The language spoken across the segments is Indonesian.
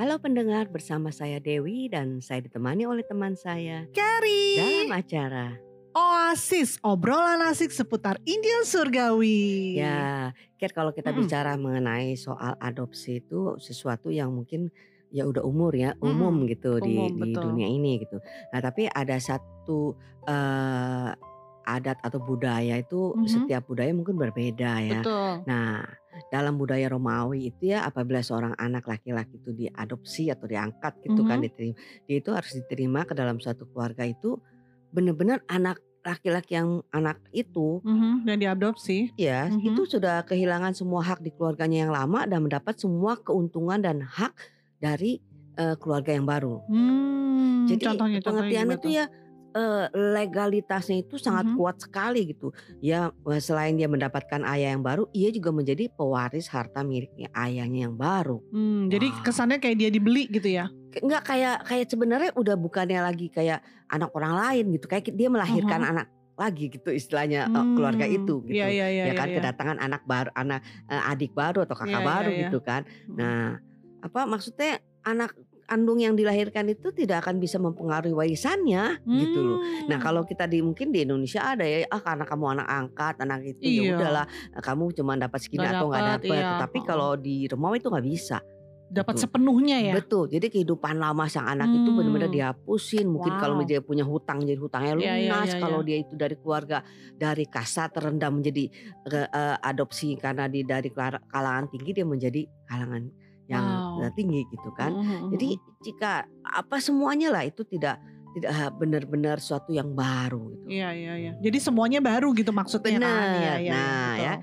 Halo pendengar, bersama saya Dewi dan saya ditemani oleh teman saya Carrie. dalam acara. Oasis, obrolan asik seputar Indian surgawi. Ya, Kat kalau kita Mm-mm. bicara mengenai soal adopsi itu sesuatu yang mungkin ya udah umur ya, Mm-mm. umum gitu di Umum, di betul. dunia ini gitu. Nah, tapi ada satu eh, adat atau budaya itu Mhm. setiap budaya mungkin berbeda ya. Betul. Nah, dalam budaya Romawi itu ya apabila seorang anak laki-laki itu diadopsi atau diangkat gitu kan Mhm. diterima, dia itu harus diterima ke dalam suatu keluarga itu benar-benar anak laki-laki yang anak itu Mhm, Dan diadopsi. ya Mhm. itu sudah kehilangan semua hak di keluarganya yang lama dan mendapat semua keuntungan dan hak dari eh, keluarga yang baru. Hmm, Jadi contohnya, contohnya pengertiannya gimana itu ya eh, legalitasnya itu sangat Mhm. kuat sekali gitu. Ya eh, selain dia mendapatkan ayah yang baru, ia juga menjadi pewaris harta miliknya ayahnya yang baru. Hmm, jadi Wah. kesannya kayak dia dibeli gitu ya? K- Nggak kayak kayak sebenarnya udah bukannya lagi kayak anak orang lain gitu. Kayak dia melahirkan Mhm. anak lagi gitu istilahnya eh, keluarga Hmm, itu gitu. Iya, iya, iya. ya kan iya, iya. kedatangan anak baru, anak adik baru atau kakak Iya, iya, baru iya. gitu kan. Hmm. Nah, apa maksudnya anak kandung yang dilahirkan itu tidak akan bisa mempengaruhi warisannya gitu loh. Nah Hmm. kalau kita di mungkin di Indonesia ada ya ah karena kamu anak angkat anak itu ya Iya. udahlah eh, kamu cuma dapat segini atau nggak dapat. iya, Tapi kalau di Romawi itu nggak bisa. dapat Betul. sepenuhnya ya? Betul. Jadi kehidupan lama sang anak itu benar-benar Hmm. dihapusin. Mungkin kalau Wow. dia punya hutang jadi hutangnya Iya, iya, lunas. iya, Kalau iya. dia itu dari keluarga dari kasta terendah menjadi eh, adopsi karena di dari kalangan tinggi dia menjadi kalangan yang Wow. eh, tinggi gitu kan. Mhm, mhm, Jadi jika apa semuanya lah itu tidak tidak benar-benar suatu yang baru gitu. Iya, iya, iya. Jadi semuanya baru gitu maksudnya kan? Bener. Iya, iya, Nah, ya.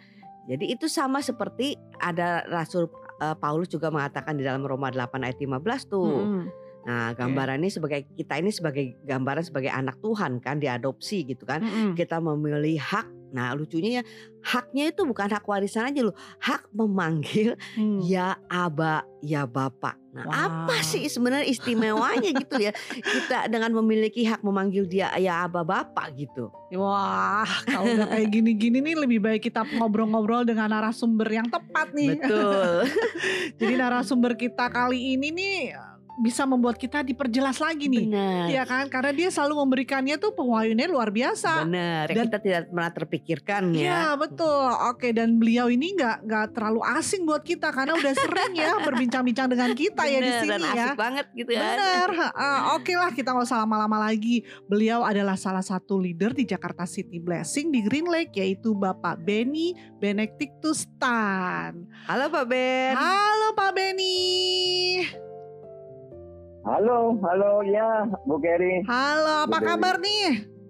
Jadi itu sama seperti ada Rasul eh, Paulus juga mengatakan di dalam Roma 8 ayat 15 tuh. Mhm. Nah, gambaran ini sebagai kita ini sebagai gambaran sebagai anak Tuhan kan diadopsi gitu kan. Mhm. Kita memilih hak. Nah, lucunya ya haknya itu bukan hak warisan aja loh, hak memanggil Hmm. ya aba, ya bapak. Nah, apa Wow. sih sebenarnya istimewanya gitu ya? Kita dengan memiliki hak memanggil dia ya aba bapak gitu. Wah, kalau udah kayak gini-gini nih lebih baik kita ngobrol-ngobrol dengan narasumber yang tepat nih. Betul. Jadi narasumber kita kali ini nih bisa membuat kita diperjelas lagi nih. Benar. Iya kan? Karena dia selalu memberikannya tuh pewahyunya luar biasa. Benar. Dan- kita tidak pernah terpikirkan ya. Iya betul. Oke dan beliau ini nggak nggak terlalu asing buat kita karena udah sering ya berbincang-bincang dengan kita ya di Benar, sini dan ya. asik banget gitu kan. Bener, Ah, oke lah kita nggak usah lama-lama lagi. Beliau adalah salah satu leader di Jakarta City Blessing di Green Lake yaitu Bapak Benny Benedictus Tan. Halo Pak Ben. Halo Pak Halo, halo ya Bu Keri. Halo, apa Bu Dewi. kabar nih?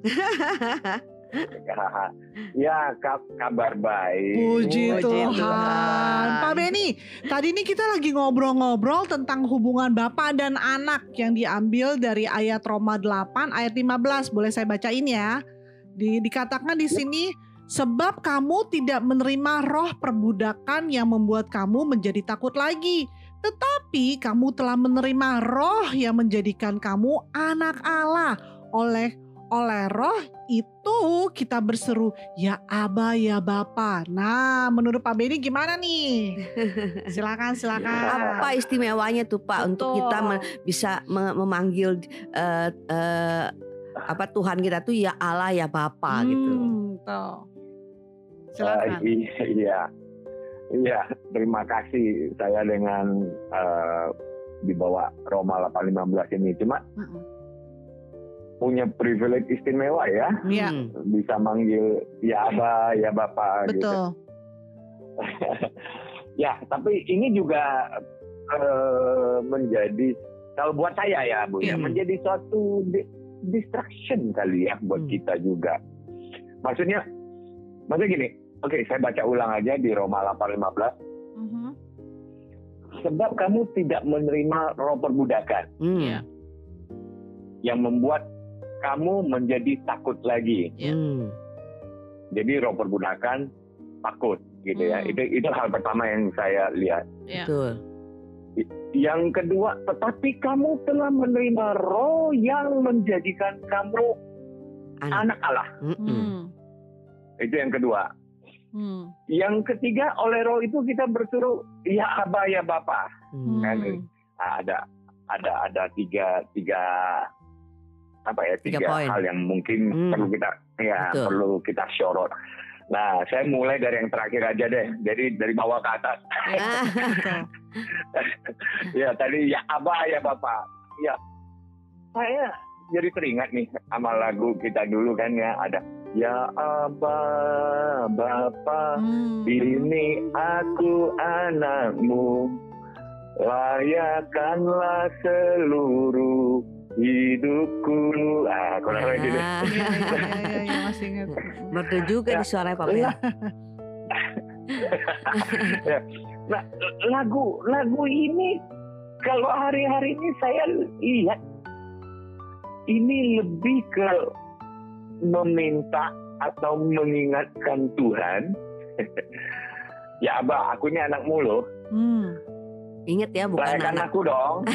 ya ka- kabar baik. Puji Puji Tuhan. Tuhan. Pak Benny, tadi ini kita lagi ngobrol-ngobrol tentang hubungan bapak dan anak yang diambil dari ayat Roma 8 ayat 15. Boleh saya bacain ya? Di, dikatakan di sini sebab kamu tidak menerima roh perbudakan yang membuat kamu menjadi takut lagi. Tetapi kamu telah menerima roh yang menjadikan kamu anak Allah. Oleh oleh roh itu kita berseru ya Aba ya Bapa. Nah, menurut Pak Benny gimana nih? Silakan, silakan. Apa istimewanya tuh Pak untuk Betul. kita me- bisa me- memanggil eh, eh, apa Tuhan kita tuh ya Allah ya Bapa gitu. Hmm, tuh. Silakan. Eh, iya, iya, iya. Terima kasih saya dengan eh, di bawah Roma 815 ini. Cuma Mm-mm. punya privilege istimewa ya. Hmm. bisa manggil ya Aba, ya Bapak gitu. Betul. ya, tapi ini juga eh, menjadi kalau buat saya ya Bu ya Iya. menjadi suatu di- distraction kali ya buat Hmm. kita juga. Maksudnya, maksudnya gini. Oke, saya baca ulang aja di Roma 8:15. Mhm. Sebab kamu tidak menerima roh perbudakan Hmm. Iya. yang membuat kamu menjadi takut lagi. Iya. Hmm. Jadi roh perbudakan takut gitu ya. Hmm. Itu itu hal pertama yang saya lihat. Iya. Betul. Yang kedua, tetapi kamu telah menerima roh yang menjadikan kamu Anak. anak Allah. Mm-mm. Hmm. Itu yang kedua. Hmm. Yang ketiga, oleh roh itu kita bersuruh ya Aba ya Bapa. Hmm. Kan, Hmm. ada ada ada tiga tiga apa ya Tiga tiga, hal yang mungkin Hmm. perlu kita ya Betul. perlu kita sorot. Nah, saya mulai dari yang terakhir aja deh. Jadi dari bawah ke atas. Betul. ya tadi ya abah ya bapak. Ya saya jadi teringat nih sama lagu kita dulu kan ya ada ya abah bapak Hmm. ini aku anakmu layakkanlah seluruh hidupku ah kurang lebih gitu Iya, iya, iya, iya, masih ingat. Merdu juga Ya. di suaranya Pak ya. nah lagu lagu ini kalau hari-hari ini saya lihat ini lebih ke meminta atau mengingatkan Tuhan ya abah akunya anakmu loh Hmm. Ingat ya bukan Layakan anak. aku dong.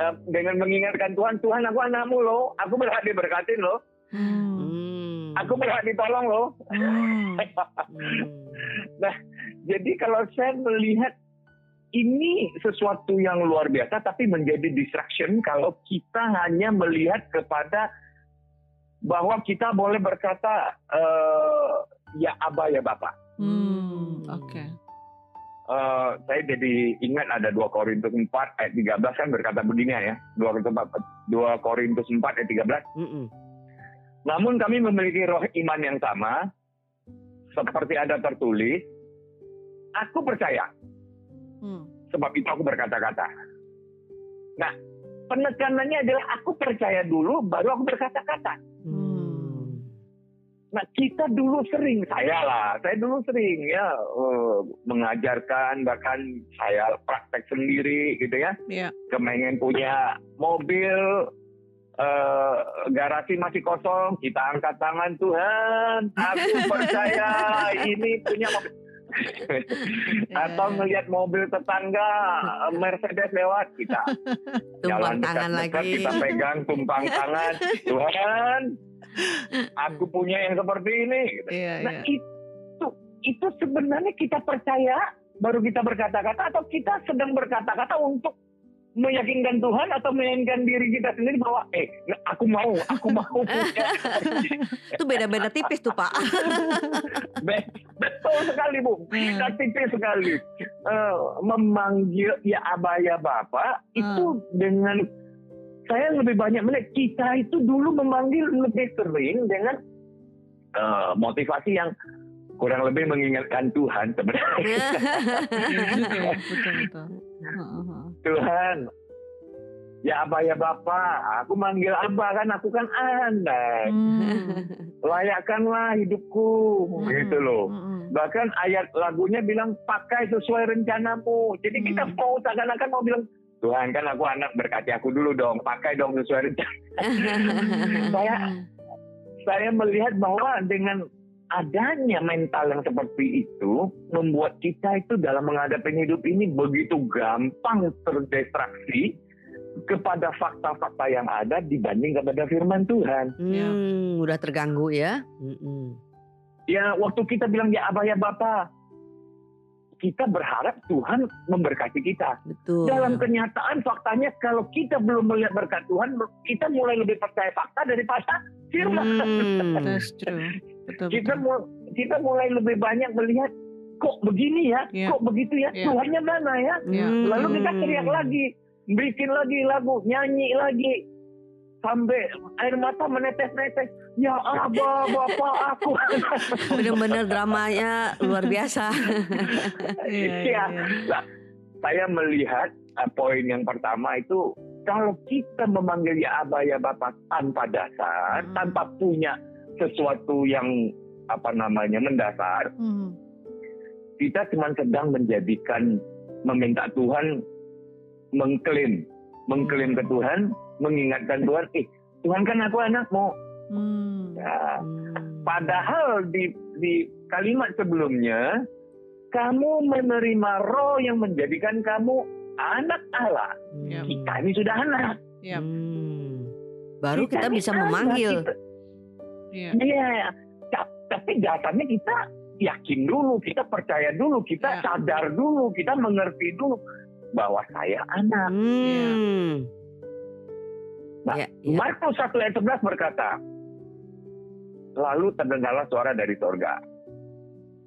Eh, Dengan mengingatkan Tuhan, Tuhan aku anakmu loh. Aku berhak diberkatin loh. Hmm. Hmm. Aku berhak ditolong loh. Hmm. Hmm. Jadi kalau saya melihat ini sesuatu yang luar biasa tapi menjadi distraction kalau kita hanya melihat kepada bahwa kita boleh berkata eh, ya abah ya bapak. Hmm. Oke. Eh, saya jadi ingat ada 2 Korintus 4 ayat 13 kan berkata begini ya. 2 Korintus 4, 2 Korintus 4 ayat 13. Mm-mm. Namun kami memiliki roh iman yang sama seperti ada tertulis. Aku percaya Hmm. sebab itu aku berkata-kata. Nah, penekanannya adalah aku percaya dulu baru aku berkata-kata. Hmm. Nah, kita dulu sering, saya lah, saya dulu sering ya eh, mengajarkan bahkan saya praktek sendiri gitu ya. Iya. kepengen punya mobil eh, garasi masih kosong kita angkat tangan Tuhan aku percaya ini punya mobil atau Iya. ngelihat mobil tetangga Mercedes lewat kita Tumpang jalan tangan dekat-dekat, lagi. kita pegang tumpang tangan Tuhan aku punya yang seperti ini. Iya, nah iya. itu itu sebenarnya kita percaya baru kita berkata-kata atau kita sedang berkata-kata untuk meyakinkan Tuhan atau meyakinkan diri kita sendiri bahwa eh aku mau aku mau Itu beda-beda tipis tuh Pak. Be- betul sekali bu. Kita tipis sekali. Eh, memanggil ya abah ya bapak. Itu dengan saya lebih banyak melihat kita itu dulu memanggil lebih sering dengan eh, motivasi yang kurang lebih mengingatkan Tuhan sebenarnya. Betul betul. Tuhan ya abah ya bapak aku manggil abah kan aku kan anak Hmm. layakkanlah hidupku Hmm. gitu loh Hmm. bahkan ayat lagunya bilang pakai sesuai rencanamu jadi kita mau seakan-akan mau bilang Tuhan kan aku anak berkati aku dulu dong pakai dong sesuai rencana saya saya melihat bahwa dengan adanya mental yang seperti itu membuat kita itu dalam menghadapi hidup ini begitu gampang terdistraksi kepada fakta-fakta yang ada dibanding kepada firman Tuhan. Hmm, udah terganggu ya. Mm-mm. Ya waktu kita bilang ya abah ya bapak, kita berharap Tuhan memberkati kita. Betul. Dalam kenyataan faktanya kalau kita belum melihat berkat Tuhan, kita mulai lebih percaya fakta daripada firman. Hmm. That's true. Betul kita betul. mul- kita mulai lebih banyak melihat kok begini ya, Iya. kok begitu ya, Iya. Tuhannya mana ya? Iya. Lalu kita Hmm. teriak lagi, bikin lagi lagu, nyanyi lagi, sampai air mata menetes-netes. Ya abah, bapak aku. Bener-bener dramanya luar biasa. Iya. Nah, saya melihat uh, poin yang pertama itu kalau kita memanggil ya abah ya bapak tanpa dasar, Hmm. tanpa punya sesuatu yang apa namanya mendasar, Hmm. kita cuma sedang menjadikan meminta Tuhan mengklaim, mengklaim ke Tuhan, mengingatkan Tuhan, eh Tuhan kan aku anakmu. Hmm. Nah, Hmm. padahal di di kalimat sebelumnya kamu menerima roh yang menjadikan kamu anak Allah. Iya. Kita ini sudah anak. Iya. Hmm. Baru kita ini bisa anak. memanggil. Kita- Iya. Iya. Ta- Tapi dasarnya kita yakin dulu, kita percaya dulu, kita Ya. sadar dulu, kita mengerti dulu bahwa saya anak. Hmm. Nah, Ya, ya. Markus 1 ayat 11 berkata, Lalu terdengarlah suara dari sorga.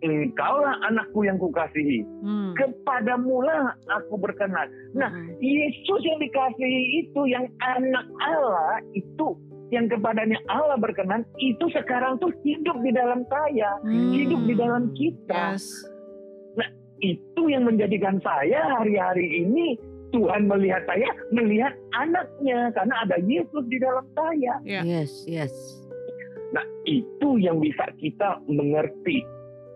Engkaulah anakku yang kukasihi. Hmm. Kepadamulah aku berkenan. Nah, Hmm. Yesus yang dikasihi itu, yang anak Allah itu, yang kepadanya Allah berkenan, itu sekarang tuh hidup di dalam saya, Hmm. hidup di dalam kita. Yes. Itu yang menjadikan saya hari-hari ini Tuhan melihat saya, melihat anaknya karena ada Yesus di dalam saya. Ya. Yes, yes. Nah, itu yang bisa kita mengerti.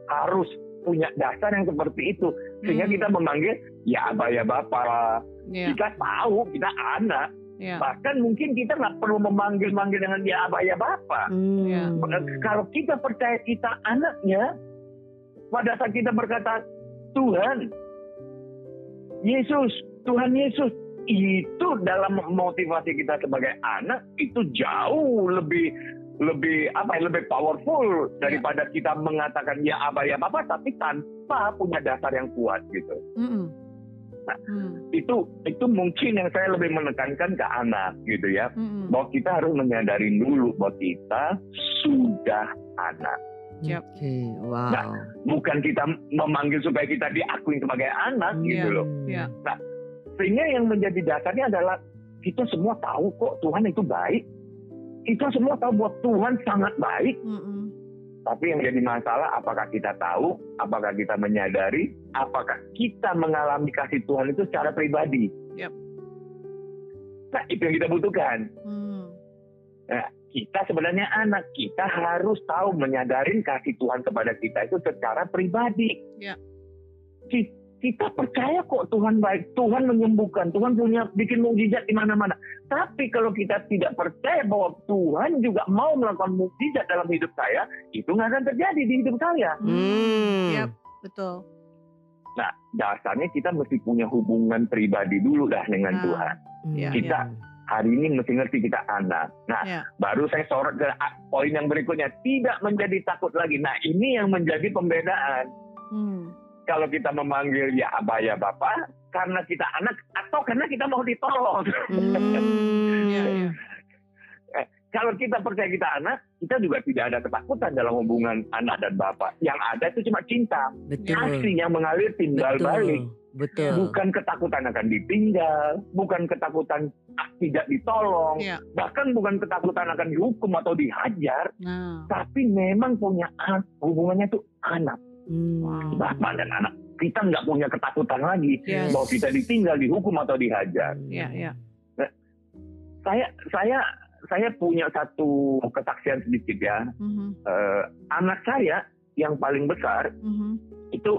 Harus punya dasar yang seperti itu sehingga Hmm. kita memanggil ya abah ya bapak. Ya. Kita tahu kita anak. Ya. Bahkan mungkin kita nggak perlu memanggil-manggil dengan ya abah ya bapak. Hmm. Ya. Kalau kita percaya kita anaknya, pada saat kita berkata Tuhan, Yesus, Tuhan Yesus, itu dalam motivasi kita sebagai anak itu jauh lebih lebih apa ya, lebih powerful daripada kita mengatakan ya apa ya apa tapi tanpa punya dasar yang kuat gitu. Mm-mm. Nah. Hmm. Itu itu mungkin yang saya lebih menekankan ke anak gitu ya. Mm-mm. Bahwa kita harus menyadari dulu bahwa kita sudah anak. Yap. Oke, wow. Nah, bukan kita memanggil supaya kita diakui sebagai anak gitu Iya, loh. iya. Sehingga yang menjadi dasarnya adalah kita semua tahu kok Tuhan itu baik. Kita semua tahu bahwa Tuhan sangat baik. Mm-mm. Tapi yang jadi masalah apakah kita tahu, apakah kita menyadari, apakah kita mengalami kasih Tuhan itu secara pribadi. Yap. Nah, itu yang kita butuhkan. Hmm. Kita sebenarnya anak, kita harus tahu menyadarin kasih Tuhan kepada kita itu secara pribadi. Ki- Kita percaya kok Tuhan baik, Tuhan menyembuhkan, Tuhan punya bikin mukjizat di mana-mana. Tapi kalau kita tidak percaya bahwa Tuhan juga mau melakukan mukjizat dalam hidup saya, itu nggak akan terjadi di hidup saya. Hmm. Yap, betul. Nah, dasarnya kita mesti punya hubungan pribadi dulu dah dengan Nah. Tuhan. Ya, Kita hari ini mesti ngerti kita anak. Nah, Ya. baru saya sorot ke poin yang berikutnya, tidak menjadi takut lagi. Nah, ini yang menjadi pembedaan. Hmm. Kalau kita memanggil ya abah ya bapak, karena kita anak atau karena kita mau ditolong. Hmm. Ya, ya. Kalau kita percaya kita anak, kita juga tidak ada ketakutan dalam hubungan anak dan bapak. Yang ada itu cuma cinta, Betul. kasih yang mengalir timbal balik. Betul. Bukan ketakutan akan ditinggal, bukan ketakutan ah, tidak ditolong, Ya. bahkan bukan ketakutan akan dihukum atau dihajar, Nah. tapi memang punya an- hubungannya itu anak, Hmm. Bapak dan anak. Kita nggak punya ketakutan lagi Yes. bahwa kita ditinggal, dihukum atau dihajar. Ya, ya. Saya saya saya punya satu kesaksian sedikit ya. Mhm. Eh, anak saya yang paling besar Mhm. itu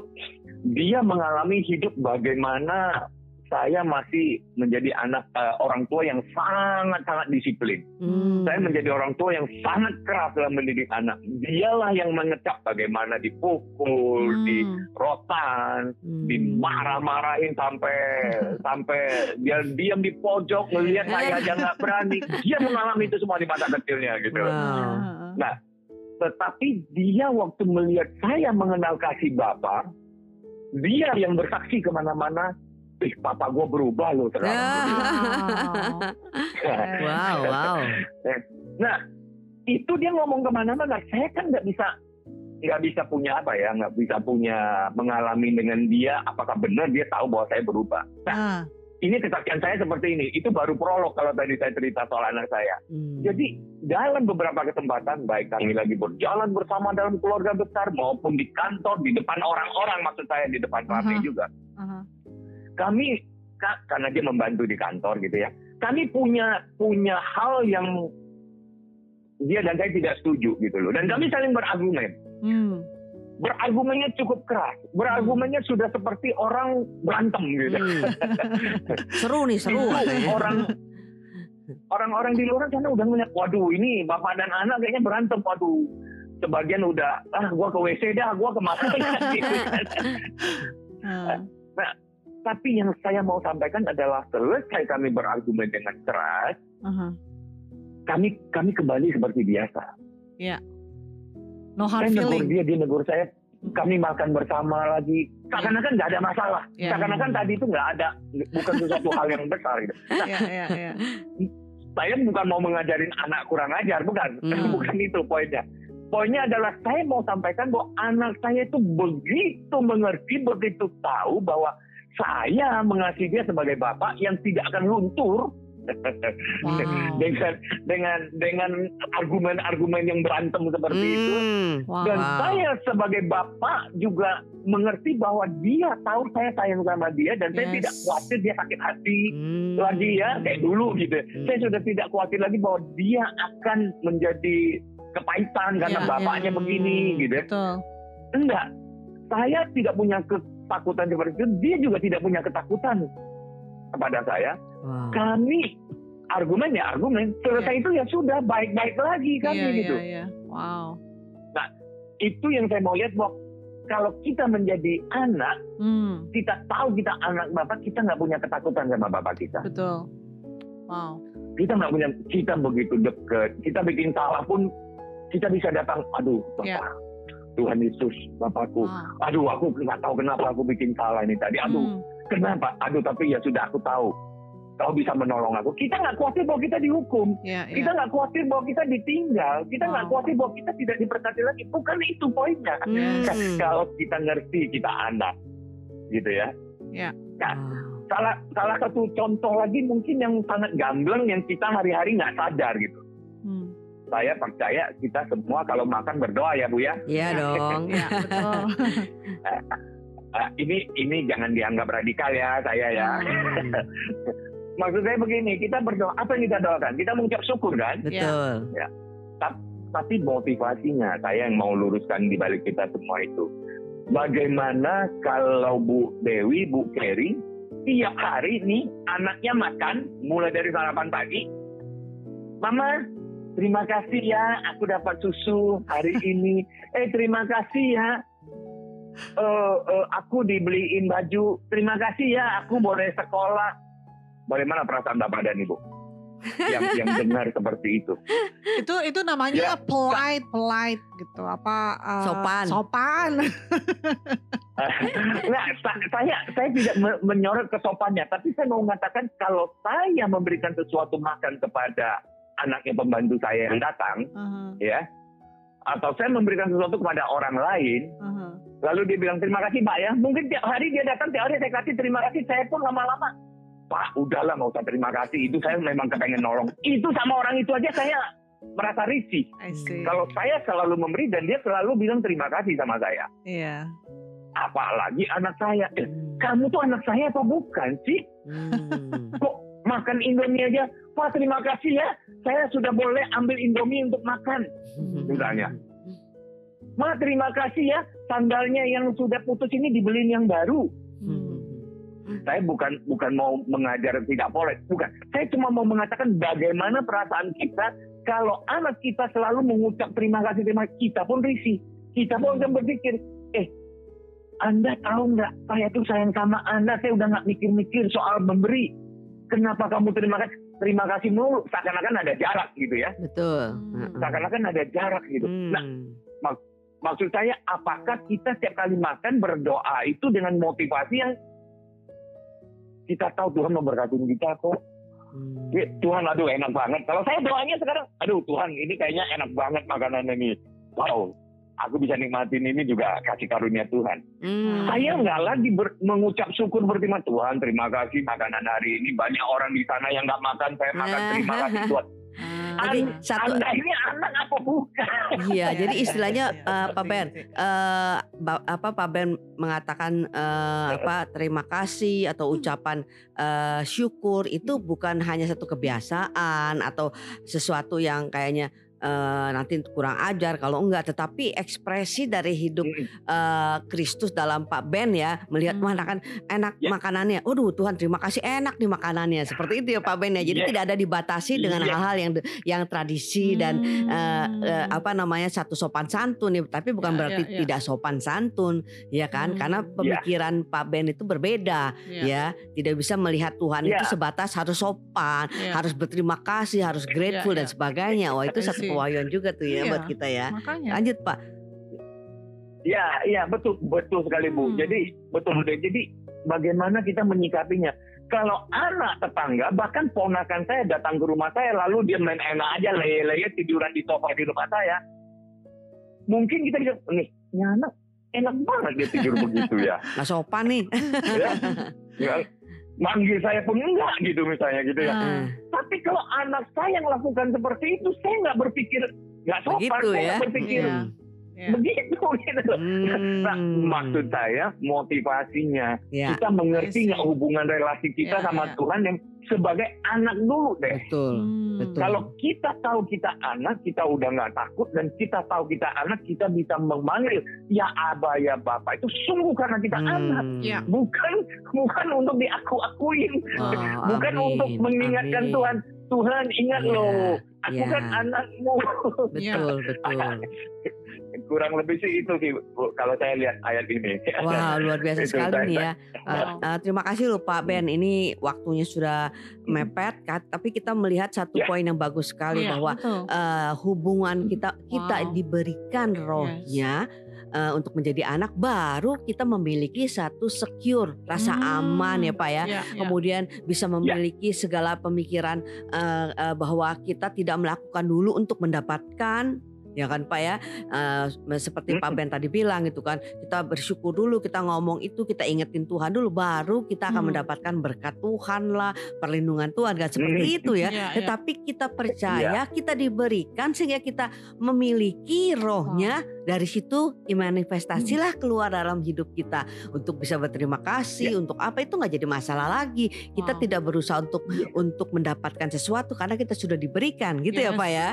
dia mengalami hidup bagaimana saya masih menjadi anak eh, orang tua yang sangat sangat disiplin. Hmm. Saya menjadi orang tua yang sangat keras dalam mendidik anak. Dialah yang mengecap bagaimana dipukul, Hmm. dirotan, Hmm. dimarah-marahin sampai sampai dia diam di pojok melihat saya aja nggak berani. Dia mengalami itu semua di masa kecilnya gitu. Wow. Ah. Nah, tetapi dia waktu melihat saya mengenal kasih Bapak, dia yang bersaksi ke mana-mana, ih papa gue berubah loh sekarang. Wow. Wow, wow. nah, itu dia ngomong ke mana-mana. Saya kan nggak bisa nggak bisa punya apa ya, nggak bisa punya mengalami dengan dia. Apakah benar dia tahu bahwa saya berubah? Nah, Ah. ini kesaksian saya seperti ini. Itu baru prolog kalau tadi saya cerita soal anak saya. Hmm. Jadi dalam beberapa kesempatan baik kami lagi berjalan bersama dalam keluarga besar maupun di kantor di depan orang-orang maksud saya di depan kami Aha. juga Aha. Kami ka- karena dia membantu di kantor gitu ya kami punya punya hal yang dia dan saya tidak setuju gitu loh dan kami saling berargumen Hmm. berargumennya cukup keras berargumennya sudah seperti orang berantem gitu Hmm. seru nih, seru. Orang orang-orang di luar sana udah ngeliat, waduh ini bapak dan anak kayaknya berantem, waduh. Sebagian udah, ah gua ke WC dah, gua ke mana gitu kan. Tapi yang saya mau sampaikan adalah selesai kami berargumen dengan keras, Aha. kami kami kembali seperti biasa. No hard saya negur feeling. dia, dia negur saya. kami makan bersama lagi. Seakan-akan nggak ada masalah. Ya. Seakan-akan tadi itu nggak ada, bukan sesuatu hal yang besar. Gitu. Ya, ya, ya. Saya bukan mau mengajarin anak kurang ajar, bukan. Hmm. bukan itu poinnya. Poinnya adalah saya mau sampaikan bahwa anak saya itu begitu mengerti, begitu tahu bahwa saya mengasihi dia sebagai bapak yang tidak akan luntur Wow. dengan dengan dengan argumen-argumen yang berantem seperti itu. Hmm. Wow. Dan saya sebagai bapak juga mengerti bahwa dia tahu saya sayang sama dia dan saya Yes. tidak khawatir dia sakit hati Hmm. lagi ya kayak dulu gitu. Hmm. Saya sudah tidak khawatir lagi bahwa dia akan menjadi kepahitan karena Ya, bapaknya ya. begini gitu. Betul. Enggak. Saya tidak punya ketakutan seperti itu. Dia juga tidak punya ketakutan kepada saya. Wow. Kami argumen ya argumen. Selesai itu ya sudah baik-baik lagi kami Iya, gitu. iya, iya. Wow. Itu yang saya mau lihat bahwa kalau kita menjadi anak, Hmm, kita tahu kita anak bapak, kita nggak punya ketakutan sama bapak kita. betul. Wow. Kita nggak punya, kita begitu deket. Kita bikin salah pun, kita bisa datang, aduh bapak, Ya. Tuhan Yesus, bapakku. Wow. Aduh, aku nggak tahu kenapa aku bikin salah ini tadi. Aduh, Hmm, kenapa? Aduh, tapi ya sudah aku tahu. Kau bisa menolong aku. Kita nggak khawatir bahwa kita dihukum. ya, ya. Kita nggak khawatir bahwa kita ditinggal. Kita nggak Wow. khawatir bahwa kita tidak diberkati lagi. Bukan itu poinnya. Hmm. Kalau kita ngerti kita anak, gitu ya. Wow. Salah salah satu contoh lagi mungkin yang sangat gamblang yang kita hari-hari nggak sadar gitu. Saya percaya kita semua kalau makan berdoa ya bu ya. Iya dong. Ya, betul. Ah, ini ini jangan dianggap radikal ya saya ya. Hmm. Maksud saya begini, kita berdoa apa yang kita doakan? Kita mengucap syukur kan? Betul. Tapi motivasinya saya yang mau luruskan di balik kita semua itu. Bagaimana kalau Bu Dewi, Bu Kerry tiap hari nih anaknya makan mulai dari sarapan pagi. Mama, terima kasih ya aku dapat susu hari ini. Eh terima kasih ya. Eh, eh, aku dibeliin baju. Terima kasih ya aku boleh sekolah. Bagaimana perasaan Bapak dan Ibu? yang yang dengar seperti itu. itu itu namanya polite, polite gitu. Apa uh, Sopan. Sopan. nah, sa- saya saya tidak me- menyorot kesopannya, tapi saya mau mengatakan kalau saya memberikan sesuatu makan kepada anaknya pembantu saya yang datang, Aha, ya, atau saya memberikan sesuatu kepada orang lain, aha. lalu dia bilang terima kasih Pak ya, mungkin tiap hari dia datang tiap hari saya kasih terima kasih, saya pun lama-lama Pak udahlah nggak usah terima kasih, itu saya memang kepengen nolong. Itu sama orang itu aja saya merasa risih. Kalau saya selalu memberi dan dia selalu bilang terima kasih sama saya. Iya. Apalagi anak saya. Eh, kamu tuh anak saya apa bukan sih? Hmm. Kok makan Indomie aja? Pak terima kasih ya, saya sudah boleh ambil Indomie untuk makan. Misalnya. Ma terima kasih ya, sandalnya yang sudah putus ini dibeliin yang baru. Hmm. Saya bukan bukan mau mengajar tidak boleh, bukan. Saya cuma mau mengatakan bagaimana perasaan kita kalau anak kita selalu mengucap terima kasih terima kasih, kita pun risih. Kita pun akan berpikir, eh Anda tahu nggak saya tuh sayang sama Anda, saya udah nggak mikir-mikir soal memberi. Kenapa kamu terima kasih? Terima kasih mulu, seakan-akan ada jarak gitu ya. Betul. Hmm. Seakan-akan ada jarak gitu. Hmm. Nah, maksud saya apakah kita setiap kali makan berdoa itu dengan motivasi yang kita tahu Tuhan memberkati kita kok. Hmm. Ya, Tuhan aduh enak banget. Kalau saya doanya sekarang, aduh Tuhan ini kayaknya enak banget makanan ini. Wow, aku bisa nikmatin ini juga kasih karunia Tuhan. Hmm. Saya nggak lagi ber- mengucap syukur berterima Tuhan terima kasih makanan hari ini banyak orang di sana yang nggak makan saya makan terima kasih Tuhan. Ah, Jadi An- satu Anda ini anak apa bukan? iya, jadi iya, istilahnya iya, eh, seperti Pak Ben, eh, ba- apa Pak Ben mengatakan eh, apa terima kasih atau ucapan eh, syukur itu bukan hanya satu kebiasaan atau sesuatu yang kayaknya eh, nanti kurang ajar kalau enggak, tetapi ekspresi dari hidup eh, Kristus dalam Pak Ben ya melihat Hmm. mana kan enak Ya. makanannya. Waduh Tuhan terima kasih enak nih makanannya. Seperti itu ya Pak Ben ya. Jadi Ya. tidak ada dibatasi dengan Ya. hal-hal yang yang tradisi dan eh, eh, Hmm. apa namanya satu sopan santun nih tapi bukan Ya, berarti ya, ya. tidak sopan santun ya kan Hmm. karena pemikiran Pak Ben itu berbeda Iya, ya tidak bisa melihat Tuhan Ya. itu sebatas harus sopan iya. harus berterima kasih harus grateful Ya, dan ya. sebagainya wah itu I satu see. kewayon juga tuh ya Iya. buat kita ya Makanya. lanjut Pak Ya, iya betul betul sekali Bu. Hmm. Jadi betul betul. Jadi bagaimana kita menyikapinya? Kalau anak tetangga bahkan ponakan saya datang ke rumah saya lalu dia main enak aja leye-leye tiduran di sofa di rumah saya. Mungkin kita bisa nih, ini anak enak banget dia tidur begitu ya. Nggak sopan nih. ya. Ya, Manggil saya pun enggak gitu misalnya gitu ya. Ah. Tapi kalau anak saya yang lakukan seperti itu, saya nggak berpikir nggak sopan, Begitu saya ya. berpikir Iya. Ya. begitu gitu. Hmm. Nah, maksud saya motivasinya Ya, kita mengerti nggak I see. hubungan relasi kita Ya, sama ya. Tuhan yang sebagai anak dulu deh. betul. Hmm. betul. Kalau kita tahu kita anak, kita udah nggak takut dan kita tahu kita anak, kita bisa memanggil ya Aba ya Bapak itu sungguh karena kita anak, Hmm. Ya. bukan bukan untuk diaku-akuin, Oh, bukan amin, untuk mengingatkan amin. Tuhan. Tuhan ingat Iya, loh, aku iya. kan anakmu. Betul, betul. Kurang lebih sih itu sih Bu, kalau saya lihat ayat ini. Wah, luar biasa sekali nih ya. Wow. Eh, eh, terima kasih loh Pak Ben. Ini waktunya sudah mepet, tapi kita melihat satu Ya. poin yang bagus sekali Iya, bahwa betul. eh, hubungan kita kita Wow. diberikan rohnya eh, untuk menjadi anak baru kita memiliki satu secure rasa Hmm. aman ya Pak ya. Ya, ya. Kemudian bisa memiliki segala pemikiran eh, eh, bahwa kita tidak melakukan dulu untuk mendapatkan ya kan Pak ya Eh, seperti Pak Ben tadi bilang gitu kan kita bersyukur dulu kita ngomong itu kita ingetin Tuhan dulu baru kita akan Hmm. mendapatkan berkat Tuhan lah perlindungan Tuhan kan seperti Hmm. itu ya Ya, ya. tetapi kita percaya kita diberikan sehingga kita memiliki rohnya dari situ manifestasilah keluar dalam hidup kita untuk bisa berterima kasih untuk apa itu nggak jadi masalah lagi kita Wow. tidak berusaha untuk untuk mendapatkan sesuatu karena kita sudah diberikan gitu ya Yes. Pak ya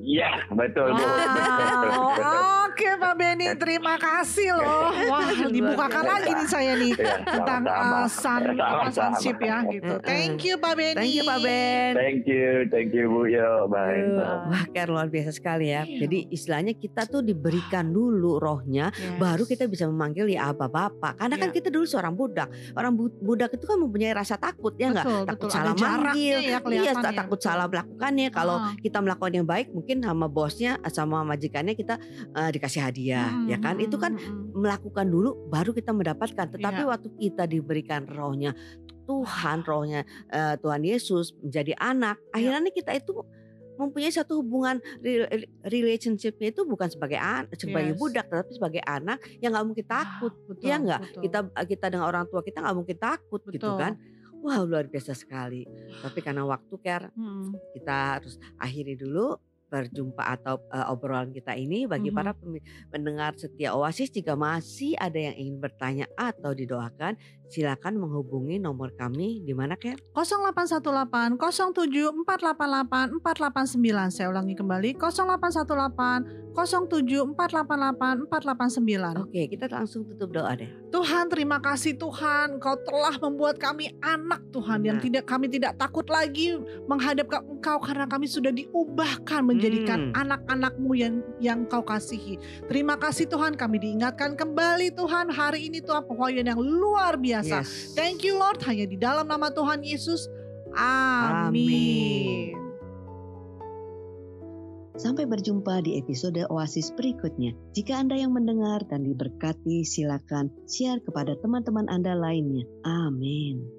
Iya, betul, Bu. Wow, oke Pak Beni, terima kasih loh. Wah, dibukakan lagi nih saya nih Iya, tentang sama-sama. uh, sun, apa, Sama-sama. sunship ya gitu. Thank you Pak Beni. thank you Pak Ben Thank you, thank you Bu. Yo, bye. Wah, Ker luar biasa sekali ya. Iya. Jadi istilahnya kita tuh diberikan dulu rohnya, Yes. baru kita bisa memanggil ya apa bapak. Karena kan Iya. kita dulu seorang budak. Orang bu- budak itu kan mempunyai rasa takut ya nggak? Betul, Takut betul. salah Ada manggil. ya Iya, ya, takut salah melakukannya. Kalau Ah. kita melakukan yang baik, mungkin sama bosnya, sama majikannya kita eh, dikasih hadiah, Hmm, ya kan? Itu kan hmm, hmm. melakukan dulu, baru kita mendapatkan. Tetapi Iya. waktu kita diberikan rohnya Tuhan, rohnya eh, Tuhan Yesus menjadi anak, Iya. akhirnya kita itu mempunyai satu hubungan re- re- relationshipnya itu bukan sebagai an sebagai Yes. budak, tetapi sebagai anak yang nggak mungkin takut. Ah, betul, ya nggak? Kita kita dengan orang tua kita nggak mungkin takut gitu Betul. kan? Wah luar biasa sekali. Tapi karena waktu care Hmm. kita harus akhiri dulu berjumpa atau eh, obrolan kita ini bagi Mhm. para pemi- pendengar setia Oasis jika masih ada yang ingin bertanya atau didoakan silakan menghubungi nomor kami di mana Ker? 0818 07 488 489 saya ulangi kembali 0818 07 488 489 Oke kita langsung tutup doa deh. Tuhan terima kasih Tuhan Kau telah membuat kami anak Tuhan yang Benar. tidak kami tidak takut lagi menghadap ke Engkau karena kami sudah diubahkan menjadikan Hmm. anak-anakmu yang yang Kau kasihi. Terima kasih Tuhan kami diingatkan kembali Tuhan hari ini Tuhan penghoyan yang luar biasa. Yes. Thank you Lord hanya di dalam nama Tuhan Yesus. Amin. Sampai berjumpa di episode Oasis berikutnya. Jika Anda yang mendengar dan diberkati, silakan share kepada teman-teman Anda lainnya. Amin.